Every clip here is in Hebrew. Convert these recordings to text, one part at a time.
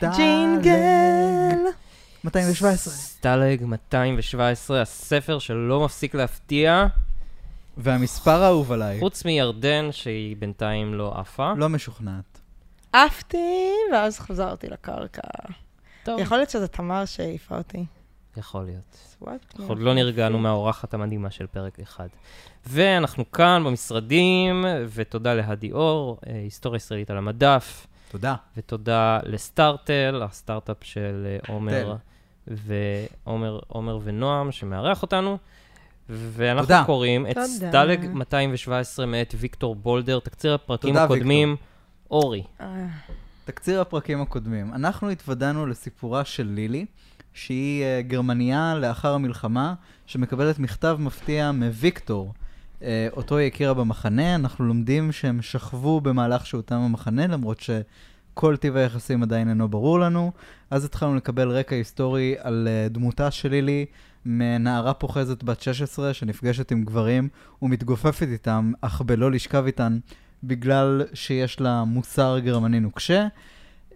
ג'ינגל. 217. סטלג 217, הספר שלא מפסיק להפתיע, והמספר האהוב עליי. חוץ מירדן, שהיא בינתיים לא עפה. לא משוכנעת. עפתי, ואז חזרתי לקרקע. טוב, יכול להיות שזה תמר שהעיפה אותי. יכול להיות. אנחנו עוד לא נרגענו מהאורחת המדהימה של פרק אחד. ואנחנו כאן במשרדים, ותודה להדי אור, אה, היסטוריה ישראלית על המדף, תודה. ותודה לסטארטל, הסטארט-אפ של אה, עומר. ועומר עומר ונועם, שמארח אותנו. ואנחנו תודה. קוראים את תודה. סטלג 217 מאת ויקטור בולדר, תקציר הפרקים תודה, הקודמים. אורי, אה, תקציר הפרקים הקודמים. אנחנו התוודענו לסיפורה של לילי, שהיא אה, גרמניה לאחר המלחמה, שמקבלת מכתב מפתיע מוויקטור. אה, אותו היא הכירה במחנה, אנחנו לומדים שהם שכבו במהלך שהותם המחנה, למרות שכל טיב היחסים עדיין אינו ברור לנו. אז התחלנו לקבל רקע היסטורי על אה, דמותה של לילי, מנערה פוחזת בת 16 שנפגשת עם גברים ומתגופפת איתם, אך בלא לשכב איתן, בגלל שיש לה מוסר גרמני נוקשה.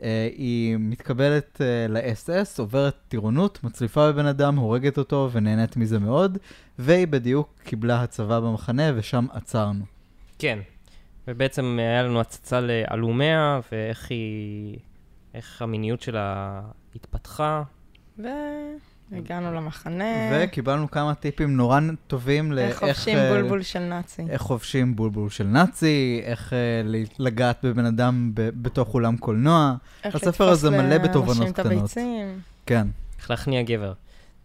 Uh, היא מתקבלת uh, ל-SS, עוברת טירונות, מצליפה בבן אדם, הורגת אותו ונהנית מזה מאוד, והיא בדיוק קיבלה הצבה במחנה ושם עצרנו. כן. ובעצם היה לנו הצצה לאלומיה, ואיך היא... איך המיניות שלה התפתחה. והגענו למחנה. וקיבלנו כמה טיפים נורא טובים איך לאיך... חובשים אה, בולבול של נאצי. איך חובשים בולבול של נאצי, איך uh, לגעת בבן אדם ב- בתוך אולם קולנוע. איך הספר לתפוס הזה מלא לאנשים בתובנות את קטנות. הביצים. כן. איך להכניע גבר.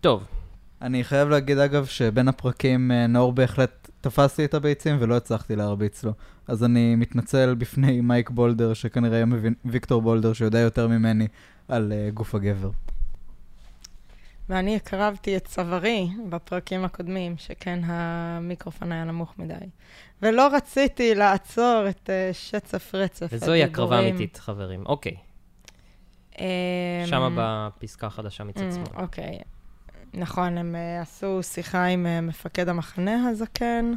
טוב, אני חייב להגיד, אגב, שבין הפרקים אה, נאור בהחלט תפס לי את הביצים ולא הצלחתי להרביץ לו. אז אני מתנצל בפני מייק בולדר, שכנראה היה מבין, ויקטור בולדר, שיודע יותר ממני על uh, גוף הגבר. ואני הקרבתי את צווארי בפרקים הקודמים, שכן המיקרופון היה נמוך מדי. ולא רציתי לעצור את אה, שצף רצף וזוהי הקרבה הדיבורים. אמיתית, חברים. אוקיי, אמ, שמה בפסקה החדשה מצד אמ, שמאל. אוקיי. נכון, הם אה, עשו שיחה עם אה, מפקד המחנה הזקן,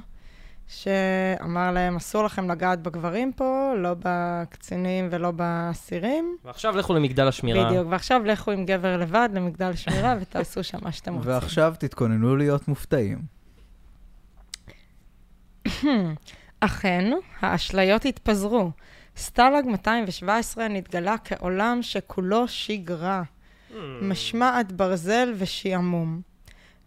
שאמר להם, אסור לכם לגעת בגברים פה, לא בקצינים ולא באסירים. ועכשיו לכו למגדל השמירה. בדיוק, ועכשיו לכו עם גבר לבד למגדל שמירה ותעשו שם מה שאתם רוצים. ועכשיו תתכוננו להיות מופתעים. אכן, האשליות התפזרו. סטלג 217 נתגלה כעולם שכולו שגרה, Hmm. משמעת ברזל ושעמום.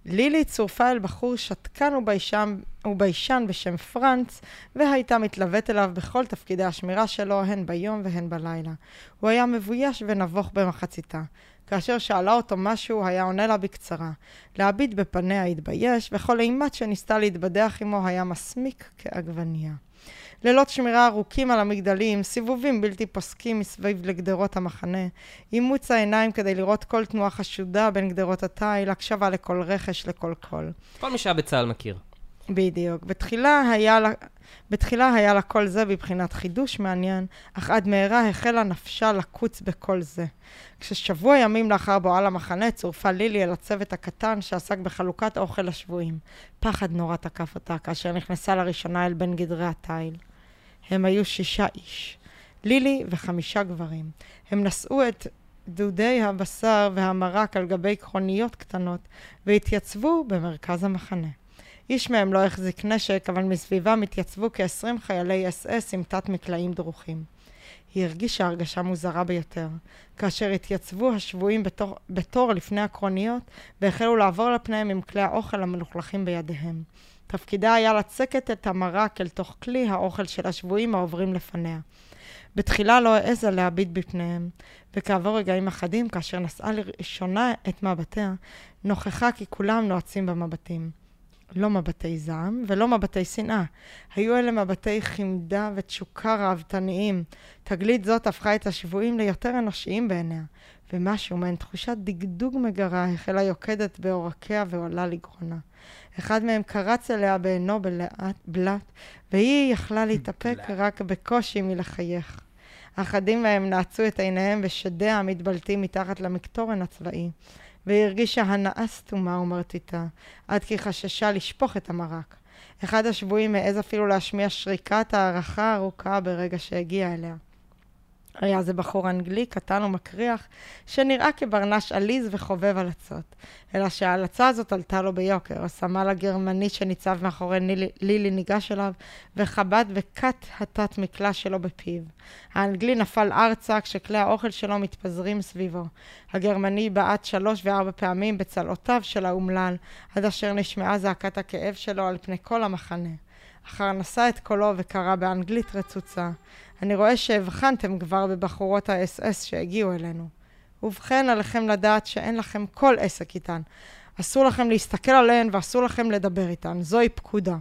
לילי צורפה אל בחור שתקן וביישן, וביישן בשם פרנץ, והייתה מתלוות אליו בכל תפקידי השמירה שלו, הן ביום והן בלילה. הוא היה מבויש ונבוך במחציתה. כאשר שאלה אותו משהו, היה עונה לה בקצרה. להביט בפניה התבייש, וכל אימת שניסתה להתבדח עמו היה מסמיק כעגבנייה. לילות שמירה ארוכים על המגדלים, סיבובים בלתי פוסקים מסביב לגדרות המחנה, אימוץ העיניים כדי לראות כל תנועה חשודה בין גדרות התיל, הקשבה לכל רכש, לכל קול. כל מי שהיה בצה"ל מכיר. בדיוק. בתחילה היה לה, בתחילה היה לה כל זה בבחינת חידוש מעניין, אך עד מהרה החלה נפשה לקוץ בכל זה. כששבוע ימים לאחר בואה למחנה, צורפה לילי אל הצוות הקטן שעסק בחלוקת אוכל לשבויים. פחד נורא תקף אותה כאשר נכנסה לראשונה אל בין גדרי התיל. הם היו שישה איש. לילי וחמישה גברים. הם נשאו את דודי הבשר והמרק על גבי כרוניות קטנות, והתייצבו במרכז המחנה. איש מהם לא החזיק נשק, אבל מסביבם התייצבו כ-20 חיילי אס-אס עם תת-מקלעים דרוכים. היא הרגישה הרגשה מוזרה ביותר. כאשר התייצבו השבויים בתור, בתור לפני הקרוניות, והחלו לעבור על פניהם עם כלי האוכל המלוכלכים בידיהם. תפקידה היה לצקת את המרק אל תוך כלי האוכל של השבויים העוברים לפניה. בתחילה לא העזה להביט בפניהם, וכעבור רגעים אחדים, כאשר נשאה לראשונה את מבטיה, נוכחה כי כולם נועצים במבטים. לא מבטי זעם ולא מבטי שנאה. היו אלה מבטי חמדה ותשוקה ראוותניים. תגלית זאת הפכה את השבויים ליותר אנושיים בעיניה, ומשהו מעין תחושת דגדוג מגרה החלה יוקדת בעורקיה ועולה לגרונה. אחד מהם קרץ אליה בעינו בלהט, בלט, והיא יכלה להתאפק רק בקושי מלחייך. אחדים מהם נעצו את עיניהם בשדיה המתבלטים מתחת למקטורן הצבאי. והיא הרגישה הנאה סתומה ומרטיטה, עד כי חששה לשפוך את המרק. אחד השבויים העז אפילו להשמיע שריקת הערכה ארוכה ברגע שהגיע אליה. היה זה בחור אנגלי, קטן ומקריח, שנראה כברנש עליז וחובב הלצות. אלא שההלצה הזאת עלתה לו ביוקר. הסמל הגרמני שניצב מאחורי נילי, לילי ניגש אליו, וחבט בכת התת מקלע שלו בפיו. האנגלי נפל ארצה כשכלי האוכל שלו מתפזרים סביבו. הגרמני בעט שלוש וארבע פעמים בצלעותיו של האומלל, עד אשר נשמעה זעקת הכאב שלו על פני כל המחנה. אחר נשא את קולו וקרא באנגלית רצוצה. אני רואה שהבחנתם כבר בבחורות האס-אס שהגיעו אלינו. ובכן, עליכם לדעת שאין לכם כל עסק איתן. אסור לכם להסתכל עליהן ואסור לכם לדבר איתן. זוהי פקודה.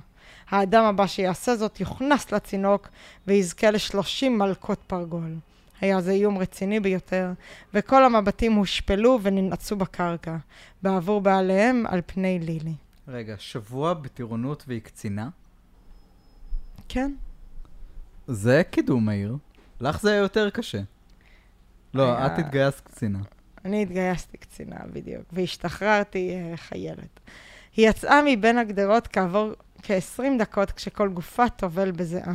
האדם הבא שיעשה זאת יוכנס לצינוק ויזכה לשלושים מלקות פרגול. היה זה איום רציני ביותר, וכל המבטים הושפלו וננעצו בקרקע, בעבור בעליהם על פני לילי. רגע, שבוע בטירונות והיא קצינה? כן. זה קידום מהיר. לך זה היה יותר קשה. לא, היה- את התגייסת קצינה. אני התגייסתי קצינה, בדיוק, והשתחררתי אה, חיילת. היא יצאה מבין הגדרות כעבור כ-20 דקות כשכל גופה טובל בזיעה.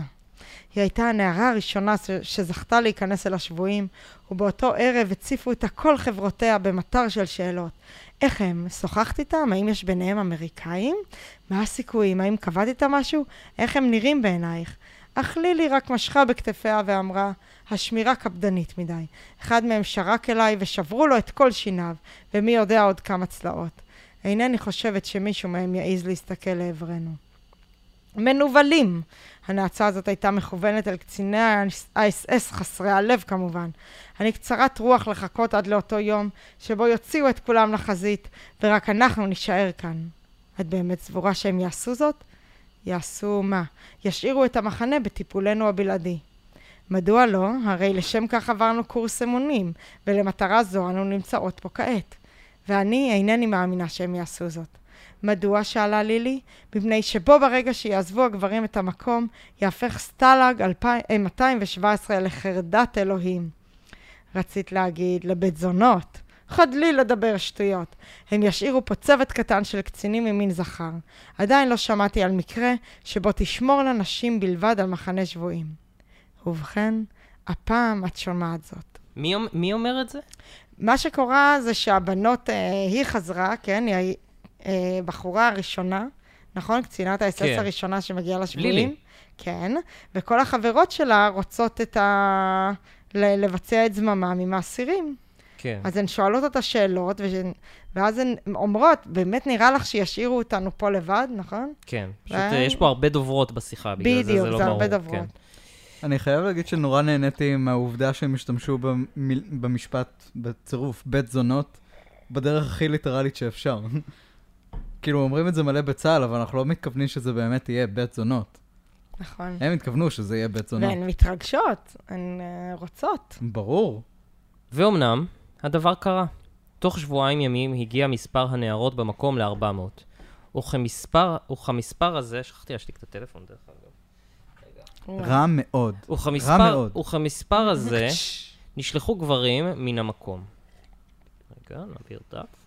היא הייתה הנערה הראשונה שזכתה להיכנס אל השבויים, ובאותו ערב הציפו אותה כל חברותיה במטר של שאלות. איך הם? שוחחת איתם? האם יש ביניהם אמריקאים? מה הסיכויים? האם קבעת איתם משהו? איך הם נראים בעינייך? אך לילי רק משכה בכתפיה ואמרה, השמירה קפדנית מדי. אחד מהם שרק אליי ושברו לו את כל שיניו, ומי יודע עוד כמה צלעות. אינני חושבת שמישהו מהם יעז להסתכל לעברנו. מנוולים! הנאצה הזאת הייתה מכוונת אל קציני האס-אס חסרי הלב כמובן. אני קצרת רוח לחכות עד לאותו יום שבו יוציאו את כולם לחזית, ורק אנחנו נישאר כאן. את באמת סבורה שהם יעשו זאת? יעשו מה? ישאירו את המחנה בטיפולנו הבלעדי. מדוע לא? הרי לשם כך עברנו קורס אמונים, ולמטרה זו אנו נמצאות פה כעת. ואני אינני מאמינה שהם יעשו זאת. מדוע? שאלה לילי. מפני שבו ברגע שיעזבו הגברים את המקום, יהפך סטלג 2000 אה, 217 לחרדת אלוהים. רצית להגיד, לבית זונות. חדלי לדבר שטויות. הם ישאירו פה צוות קטן של קצינים ממין זכר. עדיין לא שמעתי על מקרה שבו תשמורנה נשים בלבד על מחנה שבויים. ובכן, הפעם את שומעת זאת. מי, מי אומר את זה? מה שקורה זה שהבנות, אה, היא חזרה, כן, היא הבחורה הראשונה, נכון? קצינת האס-אס כן. הראשונה שמגיעה לשבויים. לילי. כן, וכל החברות שלה רוצות את ה... לבצע את זממם עם האסירים. כן. אז הן שואלות אותה שאלות, וש... ואז הן אומרות, באמת נראה לך שישאירו אותנו פה לבד, נכון? כן. פשוט ו- יש פה הרבה דוברות בשיחה, בגלל זה זה בדיוק, לא זה ברור. הרבה דוברות. כן. אני חייב להגיד שנורא נהניתי מהעובדה שהם השתמשו במיל... במשפט, בצירוף בית זונות, בדרך הכי ליטרלית שאפשר. כאילו, אומרים את זה מלא בצה"ל, אבל אנחנו לא מתכוונים שזה באמת יהיה בית זונות. נכון. הם התכוונו שזה יהיה בית זונות. והן מתרגשות, הן אה, רוצות. ברור. ואומנם, הדבר קרה. תוך שבועיים ימים הגיע מספר הנערות במקום ל-400. וכמספר, וכמספר הזה, שכחתי להשתיק את הטלפון דרך אגב. רע מאוד. וכמספר, מאוד. וכמספר הזה נשלחו גברים מן המקום. רגע, נעביר דף.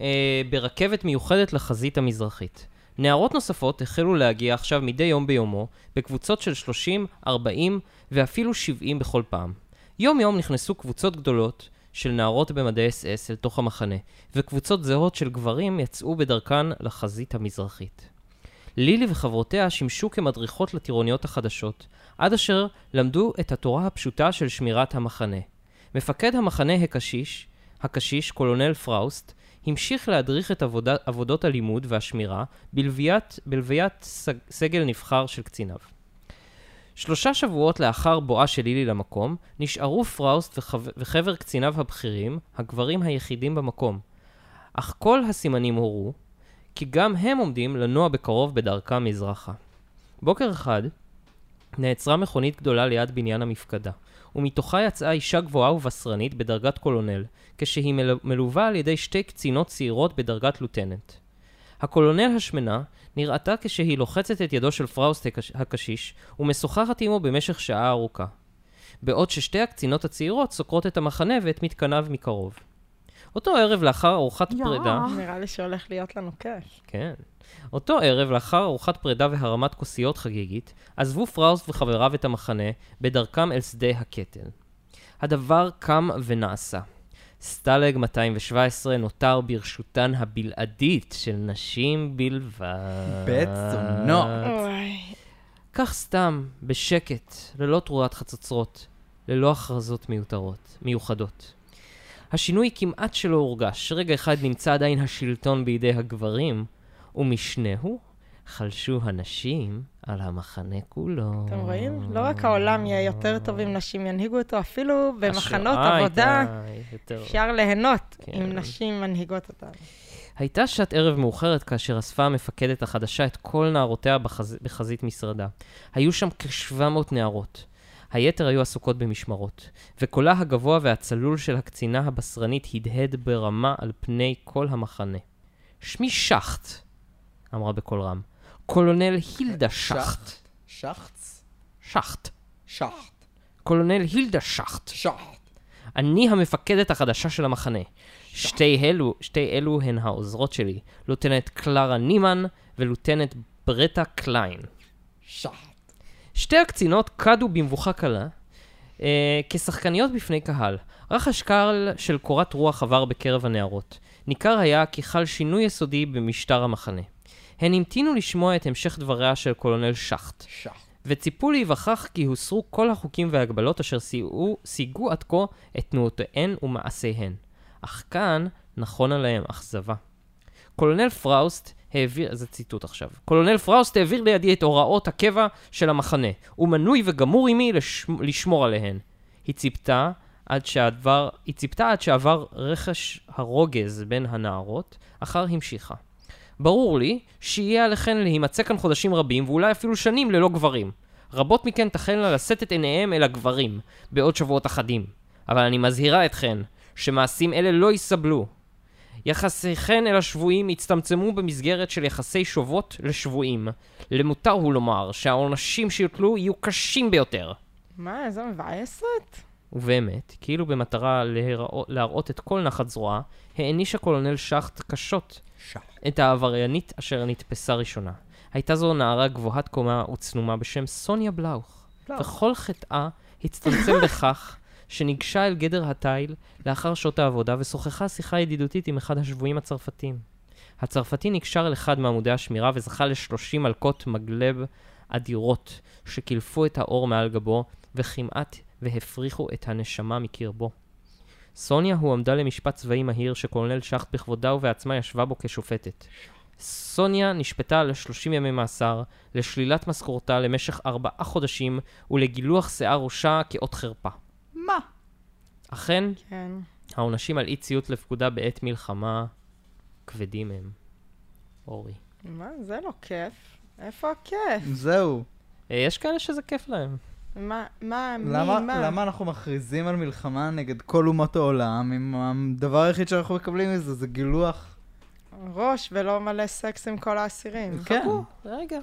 אה, ברכבת מיוחדת לחזית המזרחית. נערות נוספות החלו להגיע עכשיו מדי יום ביומו, בקבוצות של 30, 40 ואפילו 70 בכל פעם. יום יום נכנסו קבוצות גדולות של נערות במדי אס-אס אל תוך המחנה, וקבוצות זהות של גברים יצאו בדרכן לחזית המזרחית. לילי וחברותיה שימשו כמדריכות לטירוניות החדשות, עד אשר למדו את התורה הפשוטה של שמירת המחנה. מפקד המחנה הקשיש, הקשיש, קולונל פראוסט, המשיך להדריך את עבודה, עבודות הלימוד והשמירה בלוויית סג, סגל נבחר של קציניו. שלושה שבועות לאחר בואה של לילי למקום, נשארו פראוסט וחבר, וחבר קציניו הבכירים, הגברים היחידים במקום. אך כל הסימנים הורו, כי גם הם עומדים לנוע בקרוב בדרכם מזרחה. בוקר אחד נעצרה מכונית גדולה ליד בניין המפקדה, ומתוכה יצאה אישה גבוהה ובשרנית בדרגת קולונל, כשהיא מל- מלווה על ידי שתי קצינות צעירות בדרגת לוטננט. הקולונל השמנה נראתה כשהיא לוחצת את ידו של פראוסט הקש- הקשיש ומשוחחת עמו במשך שעה ארוכה. בעוד ששתי הקצינות הצעירות סוקרות את המחנה ואת מתקניו מקרוב. אותו ערב לאחר ארוחת פרידה... נראה לי שהולך להיות לנו כיף. כן. אותו ערב, לאחר ארוחת פרידה והרמת כוסיות חגיגית, עזבו פראוסט וחבריו את המחנה בדרכם אל שדה הקטל. הדבר קם ונעשה. סטלג 217 נותר ברשותן הבלעדית של נשים בלבד. בצונות. אוי. כך סתם, בשקט, ללא תרועת חצוצרות, ללא הכרזות מיותרות, מיוחדות. השינוי כמעט שלא הורגש, רגע אחד נמצא עדיין השלטון בידי הגברים, ומשנהו חלשו הנשים על המחנה כולו. אתם רואים? לא רק העולם יהיה יותר טוב אם נשים ינהיגו אותו, אפילו במחנות עבודה. אפשר ליהנות כן. אם נשים מנהיגות אותנו. הייתה שעת ערב מאוחרת כאשר אספה המפקדת החדשה את כל נערותיה בחז... בחזית משרדה. היו שם כ-700 נערות. היתר היו עסוקות במשמרות, וקולה הגבוה והצלול של הקצינה הבשרנית הדהד ברמה על פני כל המחנה. שמי שחט, אמרה בקול רם. קולונל הילדה שחט. שחץ? שחט. שחט. קולונל הילדה שחט. שחט. אני המפקדת החדשה של המחנה. שתי אלו, שתי אלו הן העוזרות שלי, לוטנט קלרה נימן ולוטנט ברטה קליין. שחט. שתי הקצינות קדו במבוכה קלה, אה, כשחקניות בפני קהל. רחש קל של קורת רוח עבר בקרב הנערות. ניכר היה כי חל שינוי יסודי במשטר המחנה. הן המתינו לשמוע את המשך דבריה של קולונל שחט, שחט. וציפו להיווכח כי הוסרו כל החוקים וההגבלות אשר סייעו, סיגו עד כה את תנועותיהן ומעשיהן. אך כאן נכונה להם אכזבה. קולונל פראוסט העביר, זה ציטוט עכשיו, קולונל פראוסט העביר לידי את הוראות הקבע של המחנה. הוא מנוי וגמור עמי לש... לשמור עליהן. היא ציפתה עד שהדבר, היא ציפתה עד שעבר רחש הרוגז בין הנערות, אחר המשיכה. ברור לי שיהיה עליכן להימצא כאן חודשים רבים, ואולי אפילו שנים ללא גברים. רבות מכן תחלנה לשאת את עיניהם אל הגברים, בעוד שבועות אחדים. אבל אני מזהירה אתכן, שמעשים אלה לא יסבלו. יחסיכן אל השבויים יצטמצמו במסגרת של יחסי שובות לשבויים. למותר הוא לומר שהעונשים שיוטלו יהיו קשים ביותר. מה, איזה מבאסת? ובאמת, כאילו במטרה להיראות, להראות את כל נחת זרועה, העניש הקולונל שחט קשות. את העבריינית אשר נתפסה ראשונה. הייתה זו נערה גבוהת קומה וצנומה בשם סוניה בלאוך, וכל חטאה הצטמצם בכך שניגשה אל גדר התיל לאחר שעות העבודה ושוחחה שיחה ידידותית עם אחד השבויים הצרפתים. הצרפתי נקשר אל אחד מעמודי השמירה וזכה לשלושים מלקות מגלב אדירות שקילפו את האור מעל גבו וכמעט והפריחו את הנשמה מקרבו. סוניה הועמדה למשפט צבאי מהיר שקולונל שחט בכבודה ובעצמה ישבה בו כשופטת. סוניה נשפטה ל-30 ימי מאסר, לשלילת משכורתה למשך ארבעה חודשים ולגילוח שיער ראשה כאות חרפה. מה? אכן, כן. העונשים על אי ציות לפקודה בעת מלחמה כבדים הם. אורי. מה, זה לא כיף. איפה הכיף? זהו. אה, יש כאלה שזה כיף להם. מה, מה, מי, למה, מה? למה אנחנו מכריזים על מלחמה נגד כל אומות העולם, אם הדבר היחיד שאנחנו מקבלים מזה זה גילוח? ראש ולא מלא סקס עם כל האסירים. כן. חכו, רגע.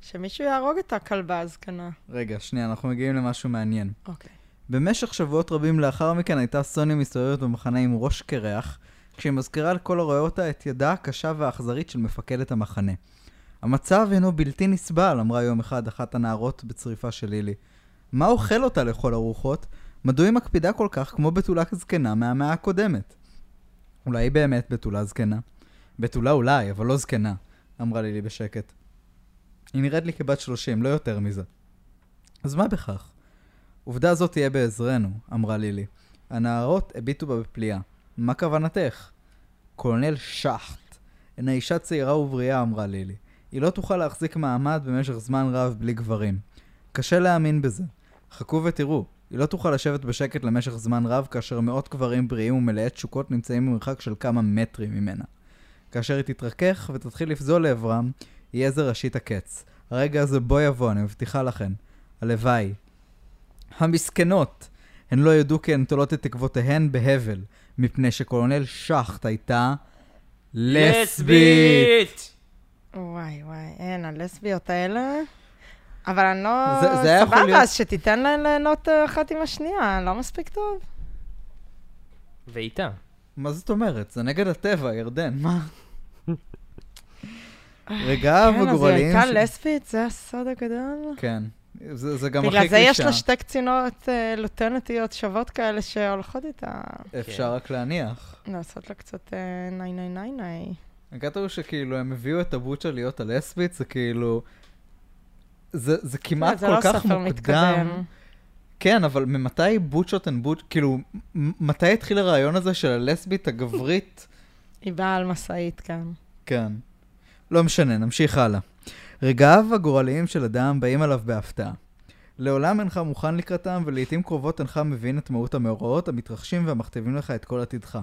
שמישהו יהרוג את הכלבה הזקנה. רגע, שנייה, אנחנו מגיעים למשהו מעניין. אוקיי. במשך שבועות רבים לאחר מכן הייתה סוניה מסתובבת במחנה עם ראש קרח, כשהיא מזכירה לכל הרואה אותה את ידה הקשה והאכזרית של מפקדת המחנה. המצב הינו בלתי נסבל, אמרה יום אחד אחת הנערות בצריפה של לילי. מה אוכל אותה לכל הרוחות? מדוע היא מקפידה כל כך כמו בתולה זקנה מהמאה הקודמת? אולי היא באמת בתולה זקנה? בתולה אולי, אבל לא זקנה, אמרה לילי בשקט. היא נראית לי כבת שלושים, לא יותר מזה. אז מה בכך? עובדה זאת תהיה בעזרנו, אמרה לילי. הנערות הביטו בה בפליאה. מה כוונתך? קולונל שחט. הנה אישה צעירה ובריאה, אמרה לילי. היא לא תוכל להחזיק מעמד במשך זמן רב בלי גברים. קשה להאמין בזה. חכו ותראו, היא לא תוכל לשבת בשקט למשך זמן רב כאשר מאות גברים בריאים ומלאי תשוקות נמצאים במרחק של כמה מטרים ממנה. כאשר היא תתרכך ותתחיל לפזול לעברם, יהיה זה ראשית הקץ. הרגע הזה בוא יבוא, אני מבטיחה לכן. הלוואי. המסכנות! הן לא ידעו כי הן תולות את תקוותיהן בהבל, מפני שקולונל שחט הייתה לסבית! וואי, וואי, אין, הלסביות האלה. אבל אני לא... זה- זה היה יכול סבבה, להיות- אז שתיתן להן ליהנות אה, אחת עם השנייה, לא מספיק טוב? ואיתה. מה זאת אומרת? זה נגד הטבע, ירדן, מה? רגעיו כן, אז היא. הייתה לסבית? זה הסוד הגדול? כן. זה, זה גם הכי בגלל קלישה. זה יש לה שתי קצינות אה, לוטנטיות שוות כאלה שהולכות איתה, אפשר רק להניח. לעשות לה קצת אה, ניי ניי ניי ניי. הקטע הוא שכאילו הם הביאו את הבוצ'ה להיות הלסבית, זה כאילו... זה, זה כמעט זה כל לא כך מוקדם. מתקדם. כן, אבל ממתי בוצ'ות הן בוצ'... כאילו, מתי התחיל הרעיון הזה של הלסבית הגברית? היא באה על משאית כאן. כן. לא משנה, נמשיך הלאה. רגעיו הגורליים של אדם באים עליו בהפתעה. לעולם אינך מוכן לקראתם, ולעיתים קרובות אינך מבין את מהות המאורעות המתרחשים והמכתיבים לך את כל עתידך.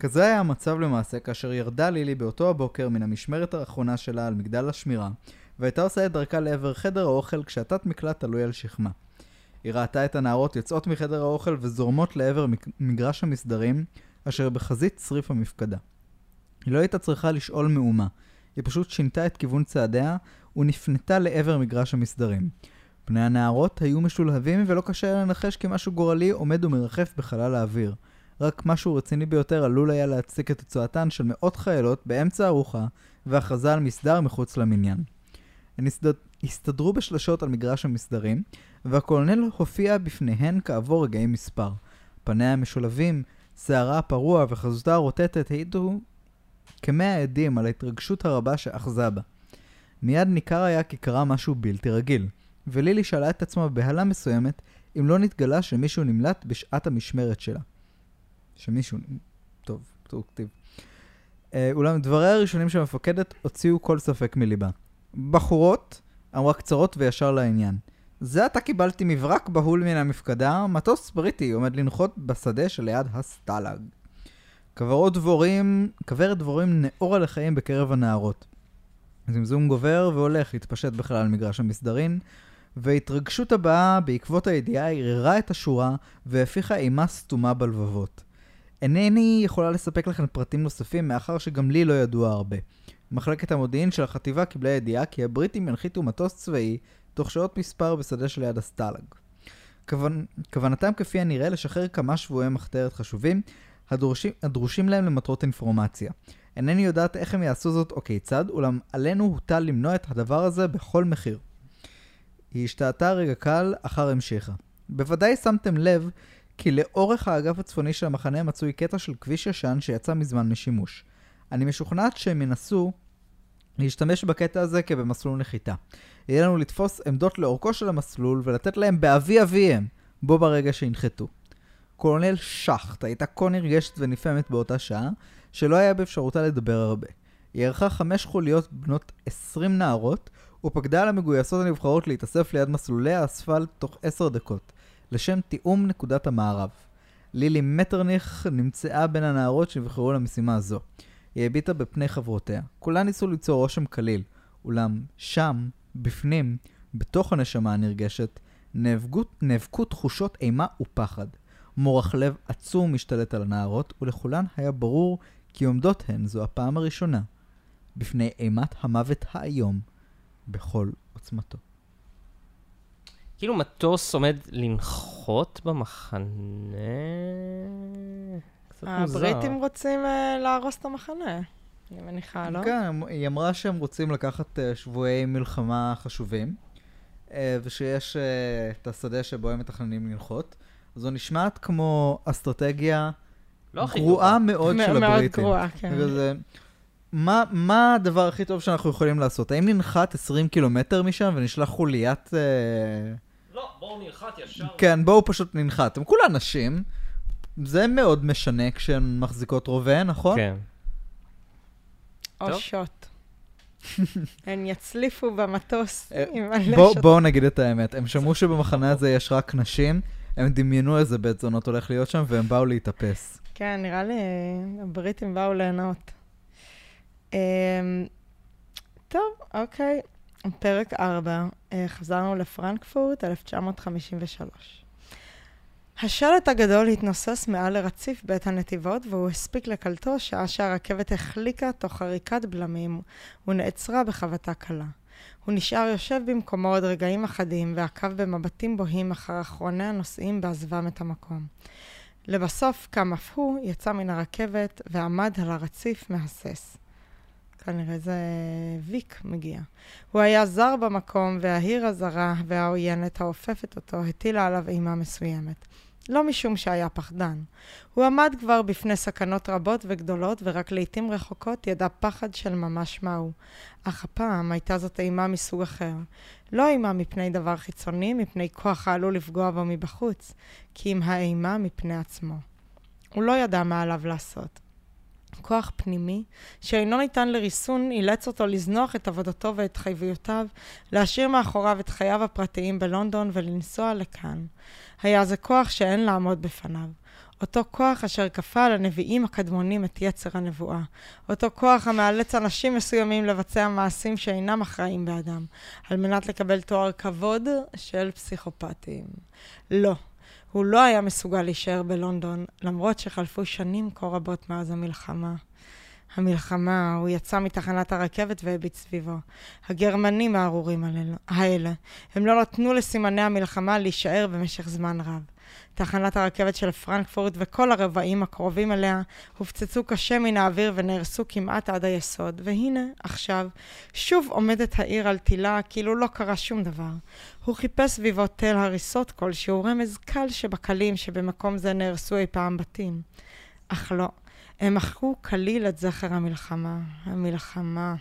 כזה היה המצב למעשה כאשר ירדה לילי באותו הבוקר מן המשמרת האחרונה שלה על מגדל השמירה, והייתה עושה את דרכה לעבר חדר האוכל כשהתת מקלט תלוי על שכמה. היא ראתה את הנערות יוצאות מחדר האוכל וזורמות לעבר מגרש המסדרים, אשר בחזית צריף המפקדה. היא לא הייתה צריכה לשאול מאומה, היא פשוט שינתה את כיוון צעדיה ונפנתה לעבר מגרש המסדרים. פני הנערות היו משולהבים ולא קשה לנחש כי משהו גורלי עומד ומרחף בחלל האוויר. רק משהו רציני ביותר עלול היה להצדיק את תוצאתן של מאות חיילות באמצע ארוחה והכרזה על מסדר מחוץ למניין. הן הסתד... הסתדרו בשלשות על מגרש המסדרים, והקולונל הופיע בפניהן כעבור רגעים מספר. פניה המשולבים, שערה הפרוע וחזותה הרוטטת העידו כמאה עדים על ההתרגשות הרבה שאחזה בה. מיד ניכר היה כי קרה משהו בלתי רגיל, ולילי שאלה את עצמה בבהלה מסוימת אם לא נתגלה שמישהו נמלט בשעת המשמרת שלה. שמישהו... טוב, טוב, כתיב. אה, אולם דבריה הראשונים של המפקדת הוציאו כל ספק מליבה. בחורות, אמרה קצרות וישר לעניין. זה עתה קיבלתי מברק בהול מן המפקדה, מטוס בריטי עומד לנחות בשדה שליד הסטלאג. כוורות דבורים, כוורת דבורים ניעורה לחיים בקרב הנערות. זמזום גובר והולך להתפשט בכל מגרש המסדרים, וההתרגשות הבאה בעקבות הידיעה ערערה את השורה והפיחה אימה סתומה בלבבות. אינני יכולה לספק לכם פרטים נוספים מאחר שגם לי לא ידוע הרבה. מחלקת המודיעין של החטיבה קיבלה ידיעה כי הבריטים ינחיתו מטוס צבאי תוך שעות מספר בשדה שליד הסטלג. כוונ... כוונתם כפי הנראה לשחרר כמה שבויי מחתרת חשובים הדרושים, הדרושים להם למטרות אינפורמציה. אינני יודעת איך הם יעשו זאת או כיצד, אולם עלינו הוטל למנוע את הדבר הזה בכל מחיר. היא השתהתה רגע קל, אחר המשיכה. בוודאי שמתם לב כי לאורך האגף הצפוני של המחנה מצוי קטע של כביש ישן שיצא מזמן משימוש. אני משוכנעת שהם ינסו להשתמש בקטע הזה כבמסלול נחיתה. יהיה לנו לתפוס עמדות לאורכו של המסלול ולתת להם באבי אביהם, בו ברגע שינחתו. קולונל שחט הייתה כה נרגשת ונפעמת באותה שעה, שלא היה באפשרותה לדבר הרבה. היא ערכה חמש חוליות בנות עשרים נערות, ופקדה על המגויסות הנבחרות להתאסף ליד מסלולי האספלט תוך עשר דקות, לשם תיאום נקודת המערב. לילי מטרניך נמצאה בין הנערות שנבחרו למשימה הזו. היא הביטה בפני חברותיה. כולן ניסו ליצור רושם קליל, אולם שם, בפנים, בתוך הנשמה הנרגשת, נאבקו, נאבקו תחושות אימה ופחד. מורח לב עצום משתלט על הנערות, ולכולן היה ברור כי עומדות הן זו הפעם הראשונה, בפני אימת המוות האיום, בכל עוצמתו. כאילו מטוס עומד לנחות במחנה... קצת מוזר. הבריטים רוצים אה, להרוס את המחנה, אני מניחה, לא? כן, היא אמרה שהם רוצים לקחת שבויי מלחמה חשובים, אה, ושיש אה, את השדה שבו הם מתכננים לנחות. זו נשמעת כמו אסטרטגיה לא גרועה. מאוד של מאוד הבריטים. גרועה, כן. בגלל זה, מה, מה הדבר הכי טוב שאנחנו יכולים לעשות? האם ננחת 20 קילומטר משם ונשלח חוליית... אה... לא, בואו נלחת ישר. כן, בואו פשוט ננחת. הם כולה נשים. זה מאוד משנה כשהן מחזיקות רובה, נכון? כן. או. שוט. הן יצליפו במטוס אה, עם שוט. בואו נגיד את האמת, הם שמעו שבמחנה הזה יש רק נשים, הם דמיינו איזה בית זונות הולך להיות שם, והם באו להתאפס. כן, נראה לי הבריטים באו ליהנות. אמ, טוב, אוקיי. פרק 4, חזרנו לפרנקפורט, 1953. השלט הגדול התנוסס מעל לרציף בית הנתיבות, והוא הספיק לקלטו שעה שהרכבת החליקה תוך עריקת בלמים ונעצרה בחבטה קלה. הוא נשאר יושב במקומו עוד רגעים אחדים, ועקב במבטים בוהים אחר אחרוני הנוסעים בעזבם את המקום. לבסוף קם אף הוא, יצא מן הרכבת ועמד על הרציף מהסס. כנראה זה ויק מגיע. הוא היה זר במקום, והעיר הזרה והעוינת האופפת אותו הטילה עליו אימה מסוימת. לא משום שהיה פחדן. הוא עמד כבר בפני סכנות רבות וגדולות, ורק לעתים רחוקות ידע פחד של ממש מהו. אך הפעם הייתה זאת אימה מסוג אחר. לא אימה מפני דבר חיצוני, מפני כוח העלול לפגוע בו מבחוץ, כי אם האימה מפני עצמו. הוא לא ידע מה עליו לעשות. כוח פנימי, שאינו ניתן לריסון, אילץ אותו לזנוח את עבודתו ואת התחייבויותיו, להשאיר מאחוריו את חייו הפרטיים בלונדון ולנסוע לכאן. היה זה כוח שאין לעמוד בפניו. אותו כוח אשר כפה על הנביאים הקדמונים את יצר הנבואה. אותו כוח המאלץ אנשים מסוימים לבצע מעשים שאינם אחראים באדם, על מנת לקבל תואר כבוד של פסיכופטים. לא, הוא לא היה מסוגל להישאר בלונדון, למרות שחלפו שנים כה רבות מאז המלחמה. המלחמה, הוא יצא מתחנת הרכבת והביט סביבו. הגרמנים הארורים האלה, הם לא נתנו לסימני המלחמה להישאר במשך זמן רב. תחנת הרכבת של פרנקפורט וכל הרבעים הקרובים אליה הופצצו קשה מן האוויר ונהרסו כמעט עד היסוד. והנה, עכשיו, שוב עומדת העיר על תילה כאילו לא קרה שום דבר. הוא חיפש סביבו תל הריסות כלשהו, רמז קל שבקלים שבמקום זה נהרסו אי פעם בתים. אך לא, הם מחקו כליל את זכר המלחמה. המלחמה.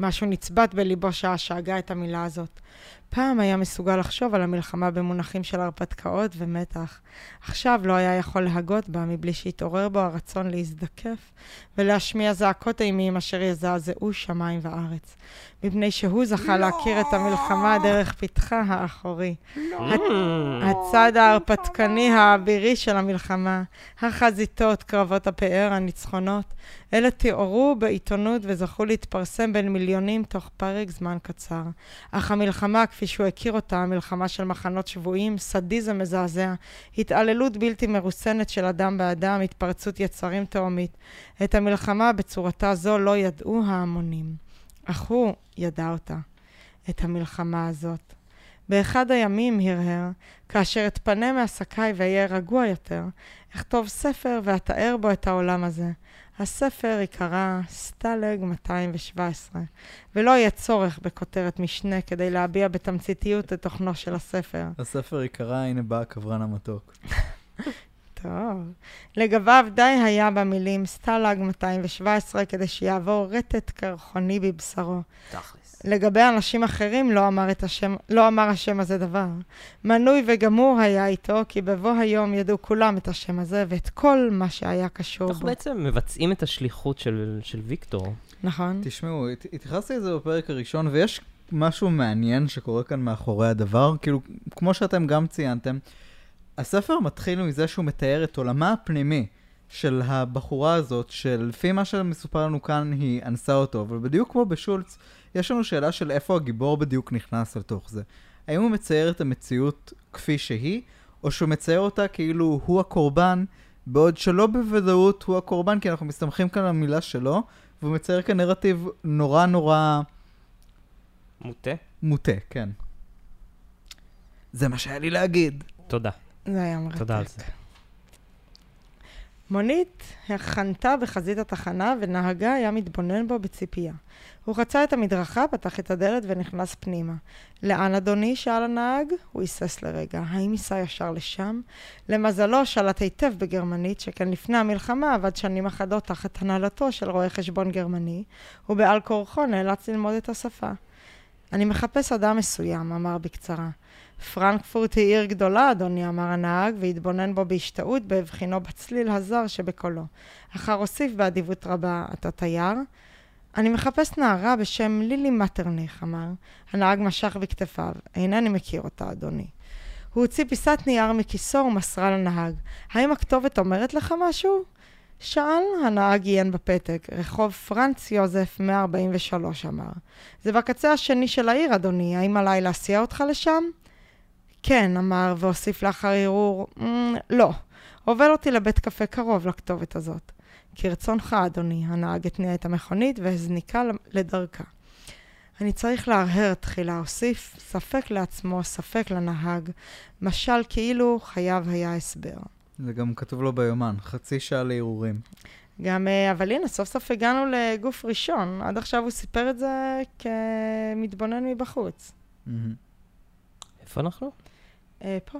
משהו נצבט בליבו שעה שהגה את המילה הזאת. פעם היה מסוגל לחשוב על המלחמה במונחים של הרפתקאות ומתח. עכשיו לא היה יכול להגות בה מבלי שהתעורר בו הרצון להזדקף ולהשמיע זעקות אימים אשר יזעזעו שמיים וארץ. מפני שהוא זכה לא! להכיר את המלחמה דרך פתחה האחורי. לא! הצד ההרפתקני האבירי של המלחמה, החזיתות, קרבות הפאר, הניצחונות, אלה תיארו בעיתונות וזכו להתפרסם בין מיליונים תוך פרק זמן קצר. אך המלחמה, כפי שהוא הכיר אותה, מלחמה של מחנות שבויים, סדיזם מזעזע, התעללות בלתי מרוסנת של אדם באדם, התפרצות יצרים תהומית. את המלחמה בצורתה זו לא ידעו ההמונים. אך הוא ידע אותה, את המלחמה הזאת. באחד הימים הרהר, כאשר אתפנה מעסקיי ואהיה רגוע יותר, אכתוב ספר ואתאר בו את העולם הזה. הספר ייקרא סטלג 217, ולא יהיה צורך בכותרת משנה כדי להביע בתמציתיות את תוכנו של הספר. הספר ייקרא, הנה בא הקברן המתוק. טוב. לגביו די היה במילים סטלג 217 כדי שיעבור רטט קרחוני בבשרו. תכלס. לגבי אנשים אחרים לא אמר, השם, לא אמר השם הזה דבר. מנוי וגמור היה איתו, כי בבוא היום ידעו כולם את השם הזה ואת כל מה שהיה קשור בו. אנחנו בעצם מבצעים את השליחות של, של ויקטור. נכון. תשמעו, התייחסתי לזה בפרק הראשון, ויש משהו מעניין שקורה כאן מאחורי הדבר. כאילו, כמו שאתם גם ציינתם, הספר מתחיל מזה שהוא מתאר את עולמה הפנימי של הבחורה הזאת, שלפי מה שמסופר לנו כאן היא אנסה אותו, אבל בדיוק כמו בשולץ, יש לנו שאלה של איפה הגיבור בדיוק נכנס לתוך זה. האם הוא מצייר את המציאות כפי שהיא, או שהוא מצייר אותה כאילו הוא הקורבן, בעוד שלא בוודאות הוא הקורבן, כי אנחנו מסתמכים כאן על המילה שלו, והוא מצייר כאן נרטיב נורא נורא... מוטה? מוטה, כן. זה מה שהיה לי להגיד. תודה. זה היה מרתק. תודה על זה. מונית חנתה בחזית התחנה ונהגה היה מתבונן בו בציפייה. הוא חצה את המדרכה, פתח את הדלת ונכנס פנימה. לאן אדוני? שאל הנהג. הוא היסס לרגע. האם ייסע ישר לשם? למזלו שלט היטב בגרמנית, שכן לפני המלחמה עבד שנים אחדות תחת הנהלתו של רואה חשבון גרמני, ובעל כורחו נאלץ ללמוד את השפה. אני מחפש אדם מסוים, אמר בקצרה. פרנקפורט היא עיר גדולה, אדוני, אמר הנהג, והתבונן בו בהשתאות בהבחינו בצליל הזר שבקולו. אחר הוסיף באדיבות רבה, אתה תייר? אני מחפש נערה בשם לילי מטרניך, אמר. הנהג משך בכתפיו. אינני מכיר אותה, אדוני. הוא הוציא פיסת נייר מכיסו ומסרה לנהג. האם הכתובת אומרת לך משהו? שאל, הנהג עיין בפתק. רחוב פרנץ יוזף 143, אמר. זה בקצה השני של העיר, אדוני. האם עליי להסיע אותך לשם? כן, אמר, והוסיף לאחר ערעור, mm, לא. הובל אותי לבית קפה קרוב לכתובת הזאת. כרצונך, אדוני, הנהג התניע את המכונית והזניקה לדרכה. אני צריך להרהר תחילה, הוסיף, ספק לעצמו, ספק לנהג, משל כאילו חייו היה הסבר. זה גם כתוב לו ביומן, חצי שעה לערעורים. גם, אה, אבל הנה, סוף סוף הגענו לגוף ראשון. עד עכשיו הוא סיפר את זה כמתבונן מבחוץ. מהמם. איפה אנחנו? אה, פה,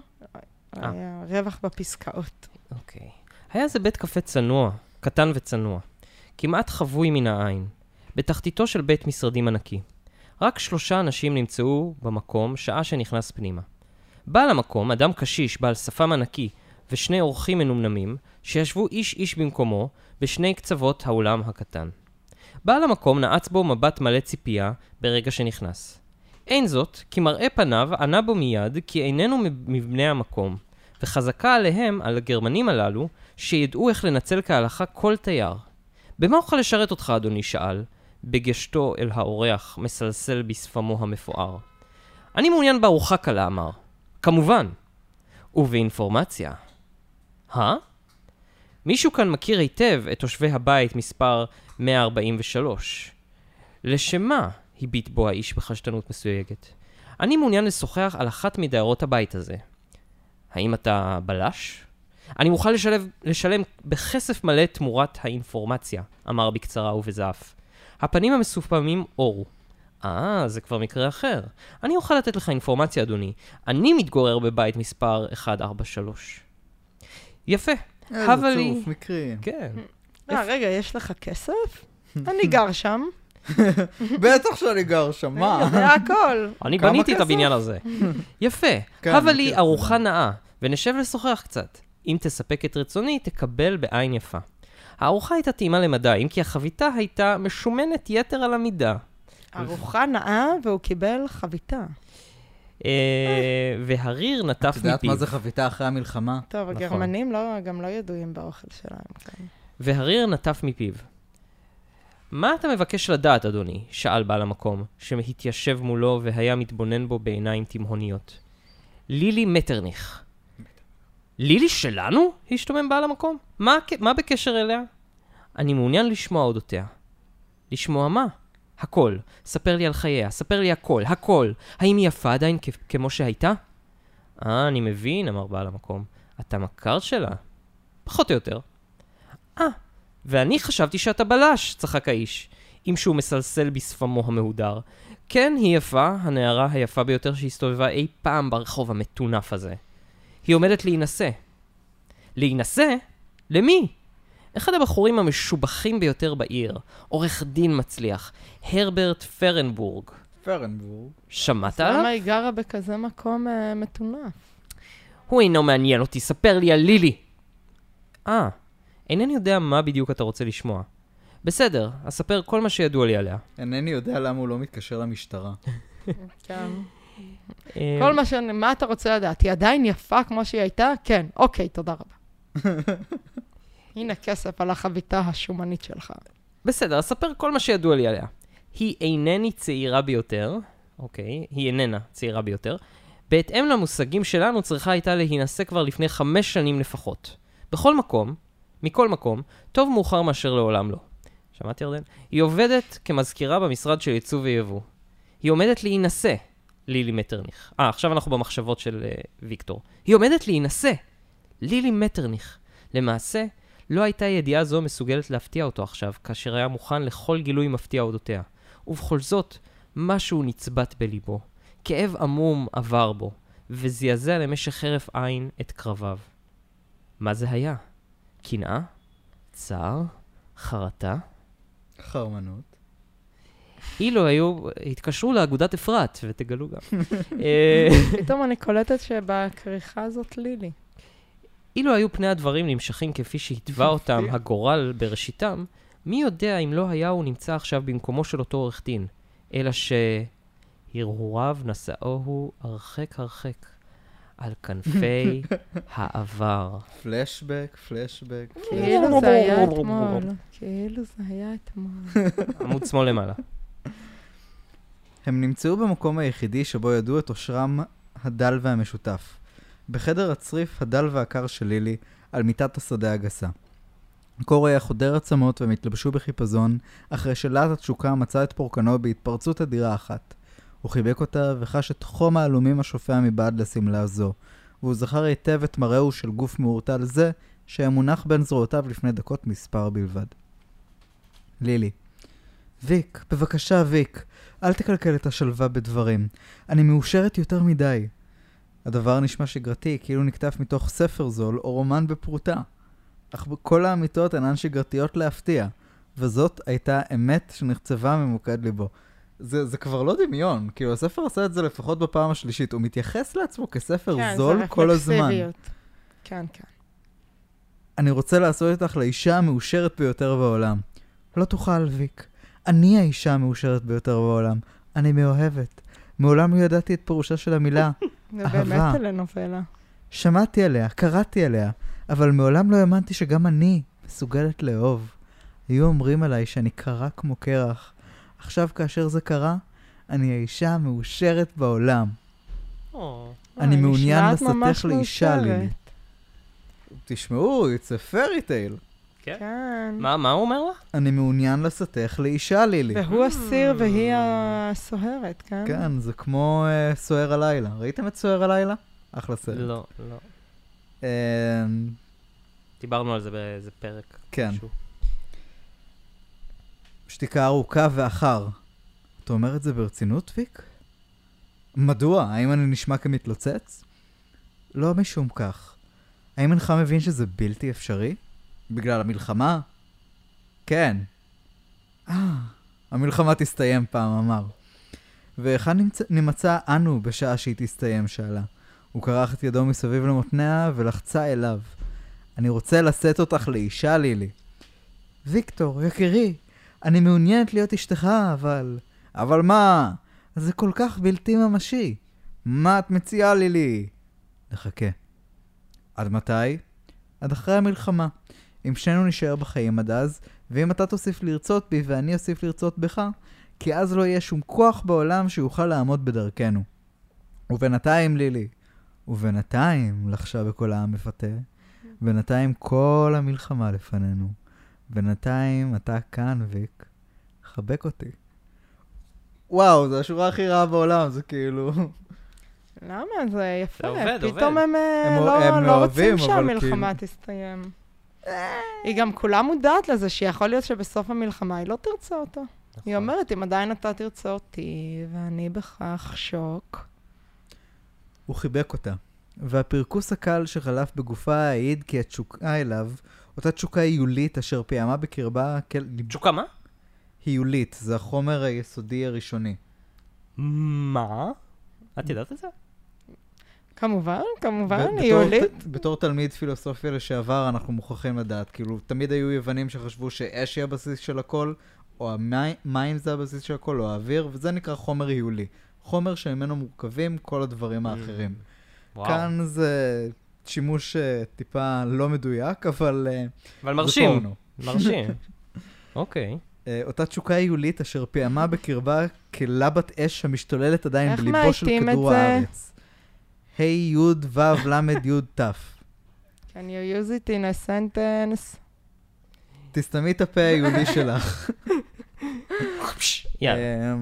אה. היה רווח בפסקאות. אוקיי. היה זה בית קפה צנוע, קטן וצנוע. כמעט חבוי מן העין. בתחתיתו של בית משרדים ענקי. רק שלושה אנשים נמצאו במקום שעה שנכנס פנימה. בעל המקום, אדם קשיש בעל שפם ענקי ושני אורחים מנומנמים, שישבו איש איש במקומו בשני קצוות האולם הקטן. בעל המקום נעץ בו מבט מלא ציפייה ברגע שנכנס. אין זאת, כי מראה פניו ענה בו מיד כי איננו מבני המקום, וחזקה עליהם, על הגרמנים הללו, שידעו איך לנצל כהלכה כל תייר. במה אוכל לשרת אותך, אדוני שאל, בגשתו אל האורח, מסלסל בשפמו המפואר. אני מעוניין בארוחה קלה, אמר. כמובן. ובאינפורמציה. הא? מישהו כאן מכיר היטב את תושבי הבית מספר 143. לשם מה? הביט בו האיש בחשדנות מסויגת. אני מעוניין לשוחח על אחת מדיירות הבית הזה. האם אתה בלש? אני מוכן לשלב, לשלם בכסף מלא תמורת האינפורמציה, אמר בקצרה ובזעף. הפנים המסופמים אורו. אה, זה כבר מקרה אחר. אני אוכל לתת לך אינפורמציה, אדוני. אני מתגורר בבית מספר 143. יפה. איזה הבה לי- צירוף מקרים. כן. אה, רגע, יש לך כסף? אני גר שם. בטח שאני גר שם, מה? זה הכל. אני בניתי את? הבניין הזה. יפה. כן, הבה מכיר לי את ארוחה נאה, ונשב לשוחח קצת. אם תספק את רצוני, תקבל בעין יפה. הארוחה הייתה טעימה למדי, אם כי החביתה הייתה משומנת יתר על המידה. ארוחה נאה והוא קיבל חביתה. אה, והריר נטף את יודעת מפיו. מה זה חביתה אחרי המלחמה? טוב, נכון. הגרמנים לא- גם לא ידועים באוכל שלהם. כן. והריר נטף מפיו. מה אתה מבקש לדעת, אדוני? שאל בעל המקום, שהתיישב מולו והיה מתבונן בו בעיניים תימהוניות. לילי מטרניך. לילי שלנו? השתומם בעל המקום. מה, מה בקשר אליה? אני מעוניין לשמוע אודותיה. לשמוע מה? הכל. ספר לי על חייה, ספר לי הכל, הכל. האם היא יפה עדיין כ- כמו שהייתה? אה, אני מבין, אמר בעל המקום. אתה מכר שלה. פחות או יותר. אה, ואני חשבתי שאתה בלש, צחק האיש, עם שהוא מסלסל בשפמו המהודר. כן, היא יפה, הנערה היפה ביותר שהסתובבה אי פעם ברחוב המטונף הזה. היא עומדת להינשא. להינשא? למי? אחד הבחורים המשובחים ביותר בעיר, עורך דין מצליח, הרברט פרנבורג. פרנבורג. שמעת למה עליו? היא גרה בכזה מקום אה, מטונף? הוא אינו מעניין אותי, ספר לי על לילי. אה, אינני יודע מה בדיוק אתה רוצה לשמוע. בסדר, אספר כל מה שידוע לי עליה. אינני יודע למה הוא לא מתקשר למשטרה. כן. אה, כל מה ש... מה אתה רוצה לדעת? היא עדיין יפה כמו שהיא הייתה? כן. אוקיי, תודה רבה. הנה כסף על החביתה השומנית שלך. בסדר, אספר כל מה שידוע לי עליה. היא אינני צעירה ביותר, אוקיי, היא איננה צעירה ביותר. בהתאם למושגים שלנו, צריכה הייתה להינשא כבר לפני חמש שנים לפחות. בכל מקום, מכל מקום, טוב מאוחר מאשר לעולם לא. שמעת ירדן? היא עובדת כמזכירה במשרד של ייצוא ויבוא. היא עומדת להינשא, לילי מטרניך. אה, עכשיו אנחנו במחשבות של uh, ויקטור. היא עומדת להינשא, לילי מטרניך. למעשה, לא הייתה ידיעה זו מסוגלת להפתיע אותו עכשיו, כאשר היה מוכן לכל גילוי מפתיע אודותיה. ובכל זאת, משהו נצבט בליבו. כאב עמום עבר בו, וזעזע למשך הרף עין את קרביו. מה זה היה? קנאה? צער? חרטה? חרמנות. אילו היו, התקשרו לאגודת אפרת, ותגלו גם. אה, פתאום אני קולטת שבכריכה הזאת לילי. אילו היו פני הדברים נמשכים כפי שהתווה אותם הגורל בראשיתם, מי יודע אם לא היה הוא נמצא עכשיו במקומו של אותו עורך דין, אלא שהרהוריו נשאוהו הרחק הרחק על כנפי העבר. פלשבק, פלשבק. כאילו זה היה אתמול. כאילו זה היה אתמול. עמוד שמאל למעלה. הם נמצאו במקום היחידי שבו ידעו את עושרם הדל והמשותף. בחדר הצריף הדל והקר של לילי, על מיטת השדה הגסה. הקור היה חודר עצמות והם התלבשו בחיפזון, אחרי שלהט התשוקה מצא את פורקנו בהתפרצות אדירה אחת. הוא חיבק אותה וחש את חום העלומים השופע מבעד לשמלה זו, והוא זכר היטב את מראהו של גוף מעורטל זה שהיה מונח בין זרועותיו לפני דקות מספר בלבד. לילי. ויק, בבקשה ויק, אל תקלקל את השלווה בדברים. אני מאושרת יותר מדי. הדבר נשמע שגרתי, כאילו נקטף מתוך ספר זול או רומן בפרוטה. אך כל האמיתות אינן שגרתיות להפתיע, וזאת הייתה אמת שנחצבה ממוקד ליבו. זה, זה כבר לא דמיון, כאילו הספר עשה את זה לפחות בפעם השלישית, הוא מתייחס לעצמו כספר כן, זול זה כל הזמן. כן, כן. אני רוצה לעשות אותך לאישה המאושרת ביותר בעולם. לא תוכל, ויק. אני האישה המאושרת ביותר בעולם. אני מאוהבת. מעולם לא ידעתי את פירושה של המילה. זה אהבה. באמת טלנובלה. שמעתי עליה, קראתי עליה, אבל מעולם לא האמנתי שגם אני מסוגלת לאהוב. היו אומרים עליי שאני קרה כמו קרח. עכשיו, כאשר זה קרה, אני האישה המאושרת בעולם. או, אני אוי, מעוניין לשאתך לאישה, מאושרת. לילי. תשמעו, it's a fairy tale. כן. כן. מה מה הוא אומר לה? אני מעוניין לשאתך לאישה, לילי. והוא אסיר והיא הסוהרת, כן? כן, זה כמו uh, סוער הלילה. ראיתם את סוער הלילה? אחלה סרט. לא, לא. דיברנו על זה באיזה פרק. כן. שתיקה ארוכה ואחר. אתה אומר את זה ברצינות, ויק? מדוע? האם אני נשמע כמתלוצץ? לא משום כך. האם אינך מבין שזה בלתי אפשרי? בגלל המלחמה? כן. אה, המלחמה תסתיים פעם, אמר. והיכן נמצא אנו בשעה שהיא תסתיים? שאלה. הוא כרך את ידו מסביב למותניה ולחצה אליו. אני רוצה לשאת אותך לאישה, לילי. ויקטור, יקירי, אני מעוניינת להיות אשתך, אבל... אבל מה? זה כל כך בלתי ממשי. מה את מציעה, לילי? נחכה. עד מתי? עד אחרי המלחמה. אם שנינו נישאר בחיים עד אז, ואם אתה תוסיף לרצות בי ואני אוסיף לרצות בך, כי אז לא יהיה שום כוח בעולם שיוכל לעמוד בדרכנו. ובינתיים, לילי, ובינתיים, לחשה בקולה המפתה, בינתיים כל המלחמה לפנינו. בינתיים אתה כאן, ויק. חבק אותי. וואו, זו השורה הכי רעה בעולם, זה כאילו... למה? זה יפה. זה עובד, פתאום עובד. הם אה, הם- לא הם לא רוצים שהמלחמה כאילו- תסתיים. היא גם כולה מודעת לזה שיכול להיות שבסוף המלחמה היא לא תרצה אותו. נכון. היא אומרת, אם עדיין אתה תרצה אותי, ואני בכך שוק. הוא חיבק אותה, והפרכוס הקל שחלף בגופה העיד כי התשוקה אליו, אותה תשוקה היולית אשר פיעמה בקרבה כל... תשוקה מה? היולית, זה החומר היסודי הראשוני. מה? את ידעת את זה? כמובן, כמובן, היא בתור יולית. ת- בתור תלמיד פילוסופיה לשעבר, אנחנו מוכרחים לדעת. כאילו, תמיד היו יוונים שחשבו שאש היא הבסיס של הכל, או המים זה הבסיס של הכל, או האוויר, וזה נקרא חומר היולי. חומר שממנו מורכבים כל הדברים האחרים. וואו. כאן זה שימוש אה, טיפה לא מדויק, אבל אה, אבל מרשים. מרשים. אוקיי. אה, אותה תשוקה היולית אשר פיעמה בקרבה כלבת אש המשתוללת עדיין בליבו של כדור זה? הארץ. ה' י' ו' ל' י' ת'. Can you use it in a sentence? תסתמי את הפה היהודי שלך. יאללה.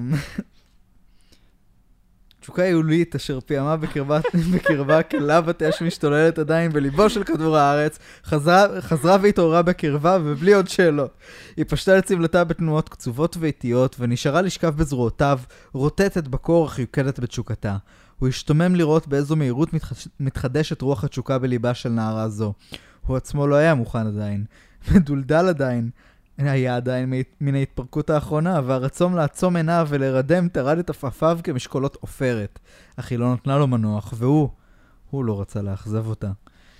תשוקה היולית אשר פיעמה בקרבה, בקרבה כלבת אש משתוללת עדיין בליבו של כדור הארץ, חזרה, חזרה והתעוררה בקרבה ובלי עוד שאלות. היא פשטה לצבלתה בתנועות קצובות ואיטיות, ונשארה לשכב בזרועותיו, רוטטת בקור אך יוקדת בתשוקתה. הוא השתומם לראות באיזו מהירות מתחש... מתחדשת רוח התשוקה בליבה של נערה זו. הוא עצמו לא היה מוכן עדיין. מדולדל עדיין. היה עדיין מן ההתפרקות האחרונה, והרצון לעצום עיניו ולרדם טרד את עפעפיו כמשקולות עופרת. אך היא לא נתנה לו מנוח, והוא, הוא לא רצה לאכזב אותה.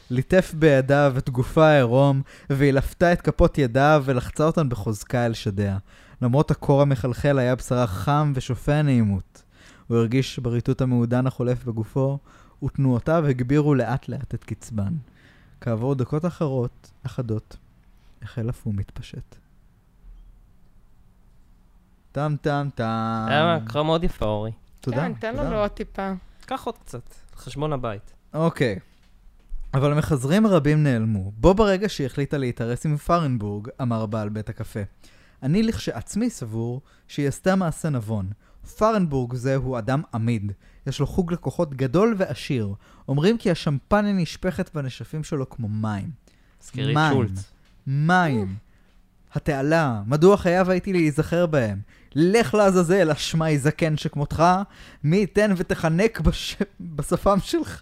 ליטף בידיו את גופה העירום, והיא לפתה את כפות ידיו ולחצה אותן בחוזקה אל שדיה. למרות הקור המחלחל היה בשרה חם ושופע נעימות. הוא הרגיש בריטוט המעודן החולף בגופו, ותנועותיו הגבירו לאט לאט את קצבן. כעבור דקות אחרות, אחדות, החל אף הוא מתפשט. טם טם טם. היה קרא מאוד יפה, אורי. תודה. כן, תן. לנו עוד טיפה. קח עוד קצת, חשבון הבית. אוקיי. אבל המחזרים הרבים נעלמו. בו ברגע שהיא החליטה להתארס עם פרנבורג, אמר בעל בית הקפה. אני לכשעצמי סבור שהיא עשתה מעשה נבון. פרנבורג זהו אדם עמיד. יש לו חוג לקוחות גדול ועשיר. אומרים כי השמפניה נשפכת בנשפים שלו כמו מים. מים. שולץ. מים. התעלה, מדוע חייב הייתי להיזכר בהם? לך לעזאזל, אשמי זקן שכמותך, מי ייתן ותחנק בש... בשפם שלך.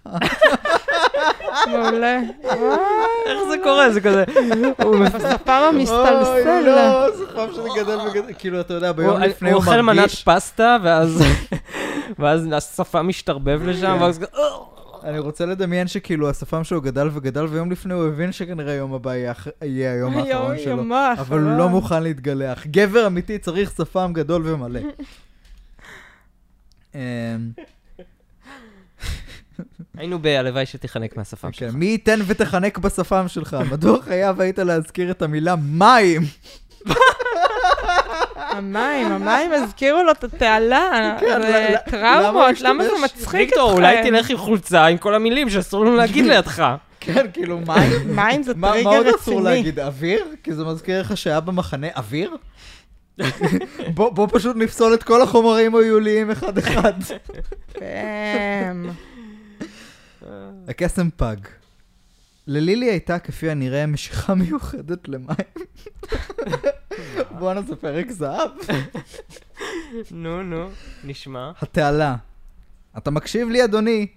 מעולה. איך זה קורה? זה כזה... הוא בשפם אוי, המסתלסל. לא, השפם שלי גדל וגדל. כאילו, אתה יודע, ביום לפני הוא הוא אוכל מנת מרגיש... פסטה, ואז... ואז השפה משתרבב לשם, כן. ואז כזה... אני רוצה לדמיין שכאילו השפם שלו גדל וגדל, ויום לפני הוא הבין שכנראה יום הבא יהיה היום האחרון שלו. אבל הוא לא מוכן להתגלח. גבר אמיתי צריך שפם גדול ומלא. אמ, היינו ב"הלוואי שתיחנק מהשפם כן, שלך". מי ייתן ותחנק בשפם שלך? מדוע חייב היית להזכיר את המילה מים? המים, המים הזכירו לו את התעלה. כן, זה טראומות, למה זה? מצחיק אתכם? ויקטור, אולי תלך עם חולצה עם כל המילים שאסור לנו להגיד לידך. כן, כאילו מים? מים זה מה מה טריגר עוד אסור רציני. להגיד? אוויר? כי זה מזכיר לך שהיה במחנה אוויר? בוא פשוט נפסול את כל החומרים ההיוליים אחד-אחד. פאם. הקסם פג. ללילי הייתה כפי הנראה משיכה מיוחדת למים. בואנה זה פרק זהב. נו, נו, נשמע. התעלה. אתה מקשיב לי, אדוני?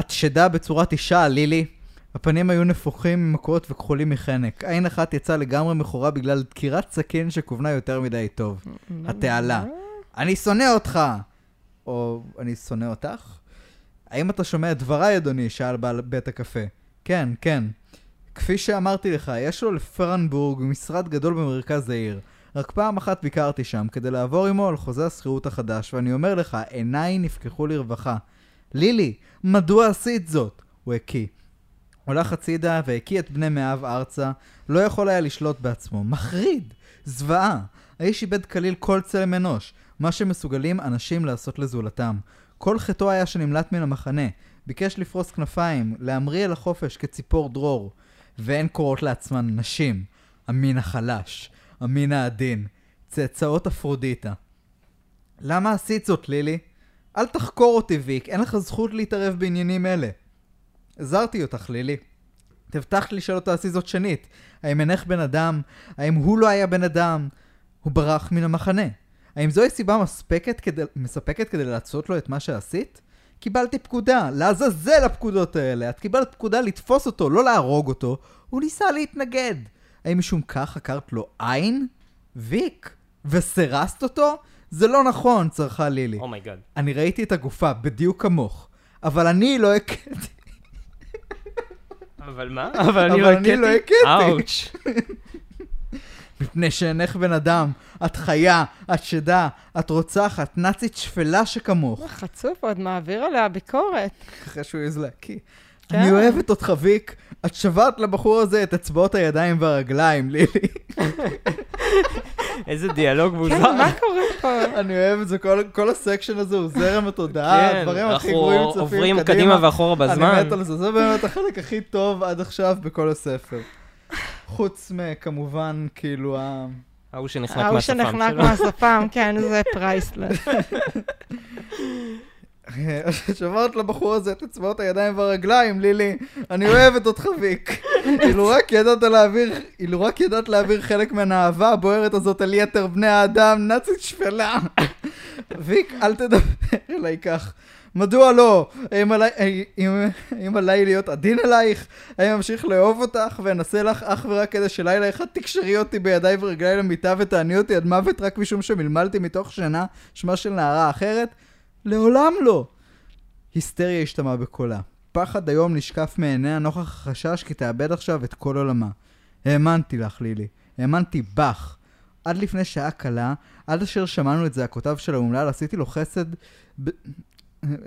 את שדה בצורת אישה, לילי. הפנים היו נפוחים ממכות וכחולים מחנק. עין אחת יצאה לגמרי מכורה בגלל דקירת סכין שכוונה יותר מדי טוב. התעלה. אני שונא אותך! או אני שונא אותך? האם אתה שומע את דבריי, אדוני? שאל בעל בית הקפה. כן, כן. כפי שאמרתי לך, יש לו לפרנבורג משרד גדול במרכז העיר. רק פעם אחת ביקרתי שם כדי לעבור עמו על חוזה השכירות החדש, ואני אומר לך, עיניי נפקחו לרווחה. לילי, מדוע עשית זאת? הוא הקיא. הולך הצידה והקיא את בני מאב ארצה, לא יכול היה לשלוט בעצמו. מחריד! זוועה! האיש איבד כליל כל צלם אנוש, מה שמסוגלים אנשים לעשות לזולתם. כל חטאו היה שנמלט מן המחנה, ביקש לפרוס כנפיים, להמריא אל החופש כציפור דרור, והן קוראות לעצמן נשים, המין החלש, המין העדין, צאצאות אפרודיטה. למה עשית זאת, לילי? אל תחקור אותי, ויק, אין לך זכות להתערב בעניינים אלה. הזהרתי אותך, לילי. תבטחת לי שלא תעשי זאת שנית. האם אינך בן אדם? האם הוא לא היה בן אדם? הוא ברח מן המחנה. האם זוהי סיבה מספקת כדי, מספקת כדי לעשות לו את מה שעשית? קיבלתי פקודה, לעזאזל הפקודות האלה. את קיבלת פקודה לתפוס אותו, לא להרוג אותו. הוא ניסה להתנגד. האם משום כך חקרת לו עין? ויק? וסירסת אותו? זה לא נכון, צרחה לילי. oh my god. אני ראיתי את הגופה, בדיוק כמוך. אבל אני לא הכיתי. אבל מה? אבל אני אבל לא אני לא. הכיתי. אאוץ'. מפני שאינך בן אדם, את חיה, את שדה, את רוצחת, נאצית שפלה שכמוך. חצוף, עוד מעביר עליה ביקורת. אחרי שהוא העז להקיא. כן. אני אוהבת אותך, ויק. את שברת לבחור הזה את אצבעות הידיים והרגליים, לילי. איזה דיאלוג כן, מוזר. מה קורה פה? אני אוהב את זה, כל- כל ה section הזה הוא זרם התודעה, כן, הדברים הכי גרועים צופים עוברים קדימה ואחורה בזמן. אני מת על זה, זה באמת החלק הכי טוב עד עכשיו בכל הספר. חוץ מכמובן, כאילו, ה... ההוא שנחנק ההוא מהשפם שנחנק שלו. מהשפם, כן, זה priceless. שברת לבחור הזה את אצבעות הידיים והרגליים, לילי. אני אוהבת אותך, ויק. אילו רק ידעת להעביר, אילו רק ידעת להעביר חלק מהאהבה הבוערת הזאת על יתר בני האדם, נאצית שפלה. ויק, אל תדבר אליי כך. מדוע לא? האם עליי, האם, האם עליי להיות עדין אלייך? האם אמשיך לאהוב אותך ואנסה לך אך ורק כדי שלילה אחד תקשרי אותי בידיי ורגליי למיטה ותעני אותי עד מוות רק משום שמלמלתי מתוך שינה שמה של נערה אחרת? לעולם לא! היסטריה השתמעה בקולה. פחד היום נשקף מעיניה נוכח החשש כי תאבד עכשיו את כל עולמה. האמנתי לך, לילי. האמנתי בך. עד לפני שעה קלה, עד אשר שמענו את זעקותיו של האומלל, עשיתי לו חסד... ב...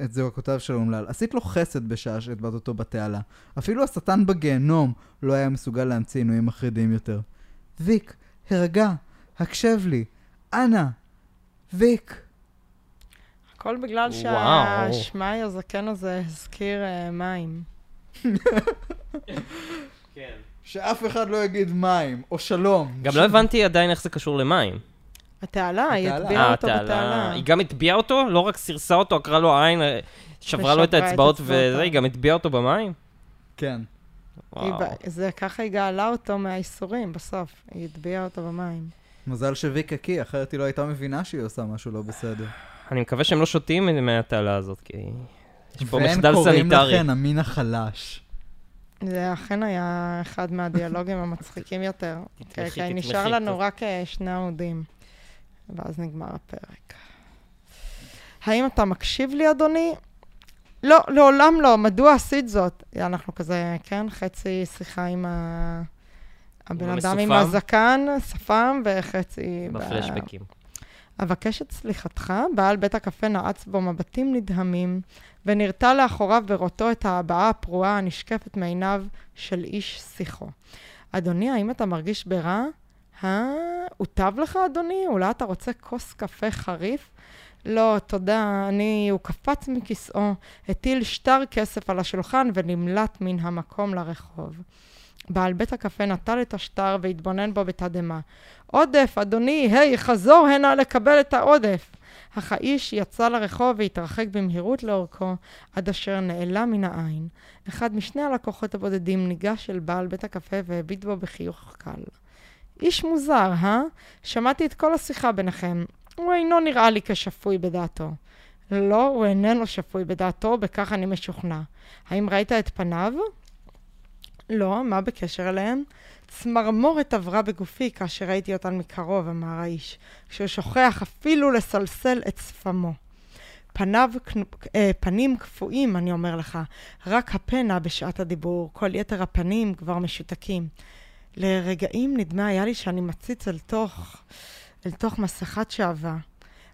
את זעקותיו של האומלל. עשית לו חסד בשעה שהטבעת אותו בתעלה. אפילו השטן בגיהנום לא היה מסוגל להמציא עינויים מחרידים יותר. ויק, הרגע, הקשב לי. אנא, ויק. הכל בגלל. שהשמאי הזקן הזה הזכיר אה, מים. כן. שאף אחד לא יגיד מים, או שלום. גם לא הבנתי עדיין איך זה קשור למים. התעלה, היא. הטביעה אה, אותו. בתעלה. היא גם הטביעה אותו? לא רק סירסה אותו, עקרה לו עין, אה, שברה לו את האצבעות. וזה, היא גם הטביעה אותו במים? כן. זה ככה היא גאלה אותו מהאיסורים בסוף. היא הטביעה אותו במים. מזל שוויקה קי, אחרת היא לא הייתה מבינה שהיא עושה משהו לא בסדר. אני מקווה שהם לא שותים מהתעלה הזאת, כי יש פה והם מחדל קוראים סניטרי. לכן המין החלש. זה אכן היה אחד מהדיאלוגים המצחיקים יותר. תתמכי, כן, כן, נשאר תתמכי, לנו. רק אה, שני עמודים, ואז נגמר הפרק. האם אתה מקשיב לי, אדוני? לא, לעולם לא. מדוע עשית זאת? אנחנו כזה, כן, חצי שיחה עם ה... הבן אדם עם? הזקן, שפם, וחצי... ב- בפלשבקים. אבקש את סליחתך, בעל בית הקפה נעץ בו מבטים נדהמים, ונרתע לאחוריו בראותו את ההבעה הפרועה הנשקפת מעיניו של איש שיחו. אדוני, האם אתה מרגיש ברע? אה? הוטב לך, אדוני? אולי אתה רוצה כוס קפה חריף? לא, תודה, אני... הוא קפץ מכיסאו, הטיל שטר כסף על השולחן ונמלט מן המקום לרחוב. בעל בית הקפה נטל את השטר והתבונן בו בתדהמה. עודף, אדוני, היי, חזור הנה לקבל את העודף. אך האיש יצא לרחוב והתרחק במהירות לאורכו, עד אשר נעלם מן העין. אחד משני הלקוחות הבודדים ניגש אל בעל בית הקפה והביט בו בחיוך קל. איש מוזר, אה? שמעתי את כל השיחה ביניכם. הוא אינו נראה לי כשפוי בדעתו. לא, הוא איננו שפוי בדעתו, בכך אני משוכנע. האם ראית את פניו? לא, מה בקשר אליהם? צמרמורת עברה בגופי כאשר ראיתי אותן מקרוב, אמר האיש, כשהוא שוכח אפילו לסלסל את שפמו. פניו, אה, פנים קפואים, אני אומר לך, רק הפה נע בשעת הדיבור, כל יתר הפנים כבר משותקים. לרגעים נדמה היה לי שאני מציץ אל תוך, אל תוך מסכת שעווה.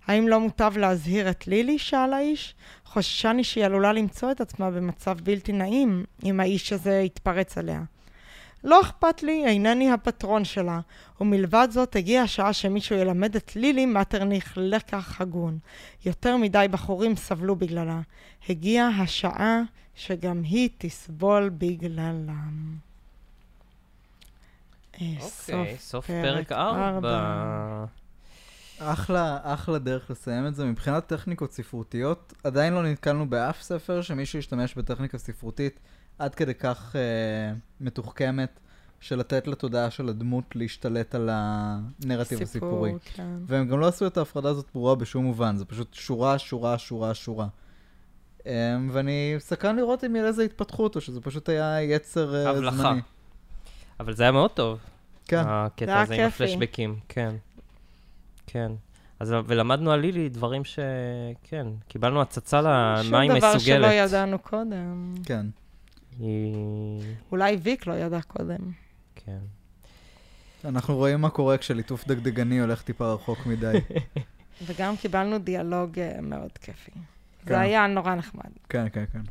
האם לא מוטב להזהיר את לילי? שאל האיש. חוששני שהיא עלולה למצוא את עצמה במצב בלתי נעים אם האיש הזה יתפרץ עליה. לא אכפת לי, אינני הפטרון שלה. ומלבד זאת, הגיעה השעה שמישהו ילמד את לילי מטרניך לקח הגון. יותר מדי בחורים סבלו בגללה. הגיעה השעה שגם היא תסבול בגללם. אה, אוקיי, סוף פרק פרק 4. ארבע. אחלה, אחלה דרך לסיים את זה. מבחינת טכניקות ספרותיות, עדיין לא נתקלנו באף ספר שמישהו השתמש בטכניקה ספרותית עד כדי כך אה, מתוחכמת, של לתת לתודעה של הדמות להשתלט על הנרטיב הסיפורי. כן. והם גם לא עשו את ההפרדה הזאת ברורה בשום מובן, זה פשוט שורה, שורה, שורה, שורה. Um, ואני סקרן לראות אם יהיה לזה התפתחות, או שזה פשוט היה יצר uh, הבלחה. אבל זה היה מאוד טוב. כן. זה הקטע הזה עם. הפלשבקים, כן. כן. אז ולמדנו על לילי דברים ש... כן, קיבלנו הצצה למה היא שום דבר שלא מסוגלת. ידענו קודם. כן. היא... אולי ויק לא ידע קודם. כן. אנחנו רואים מה קורה כשליטוף דגדגני הולך טיפה רחוק מדי. וגם קיבלנו דיאלוג אה, מאוד כיפי. כן. זה היה נורא נחמד. כן, כן, כן.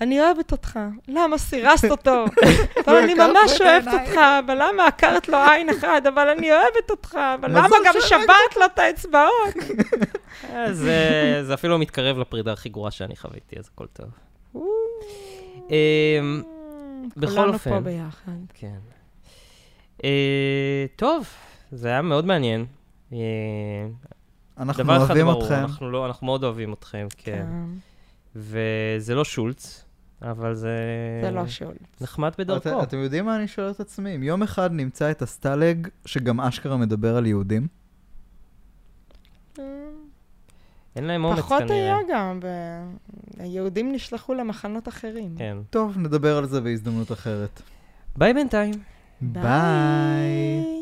אני אוהבת אותך, למה סירסת אותו? אבל אני עקרת ממש את אוהבת. אותך, אבל למה עקרת לו עין אחד? אבל אני אוהבת אותך, אבל למה גם שברת לו את האצבעות? אה, זה, זה אפילו מתקרב לפרידה הכי גרועה שאני חוויתי, אז הכל טוב. אמ, בכל כולנו אופן. פה ביחד. כן. אה, טוב, זה היה מאוד מעניין. אה, אנחנו דבר אחד אוהבים ברור, אתכם. אנחנו, לא, אנחנו מאוד אוהבים אתכם, כן. וזה לא שולץ, אבל זה... זה לא שולץ. נחמד בדרכו. את, אתם יודעים מה אני שואל את עצמי? אם יום אחד נמצא את הסטלג שגם אשכרה מדבר על יהודים, אין להם אומץ פחות כנראה. היה גם, ב- היהודים נשלחו למחנות אחרים. כן. טוב, נדבר על זה בהזדמנות אחרת. ביי בינתיים. ביי.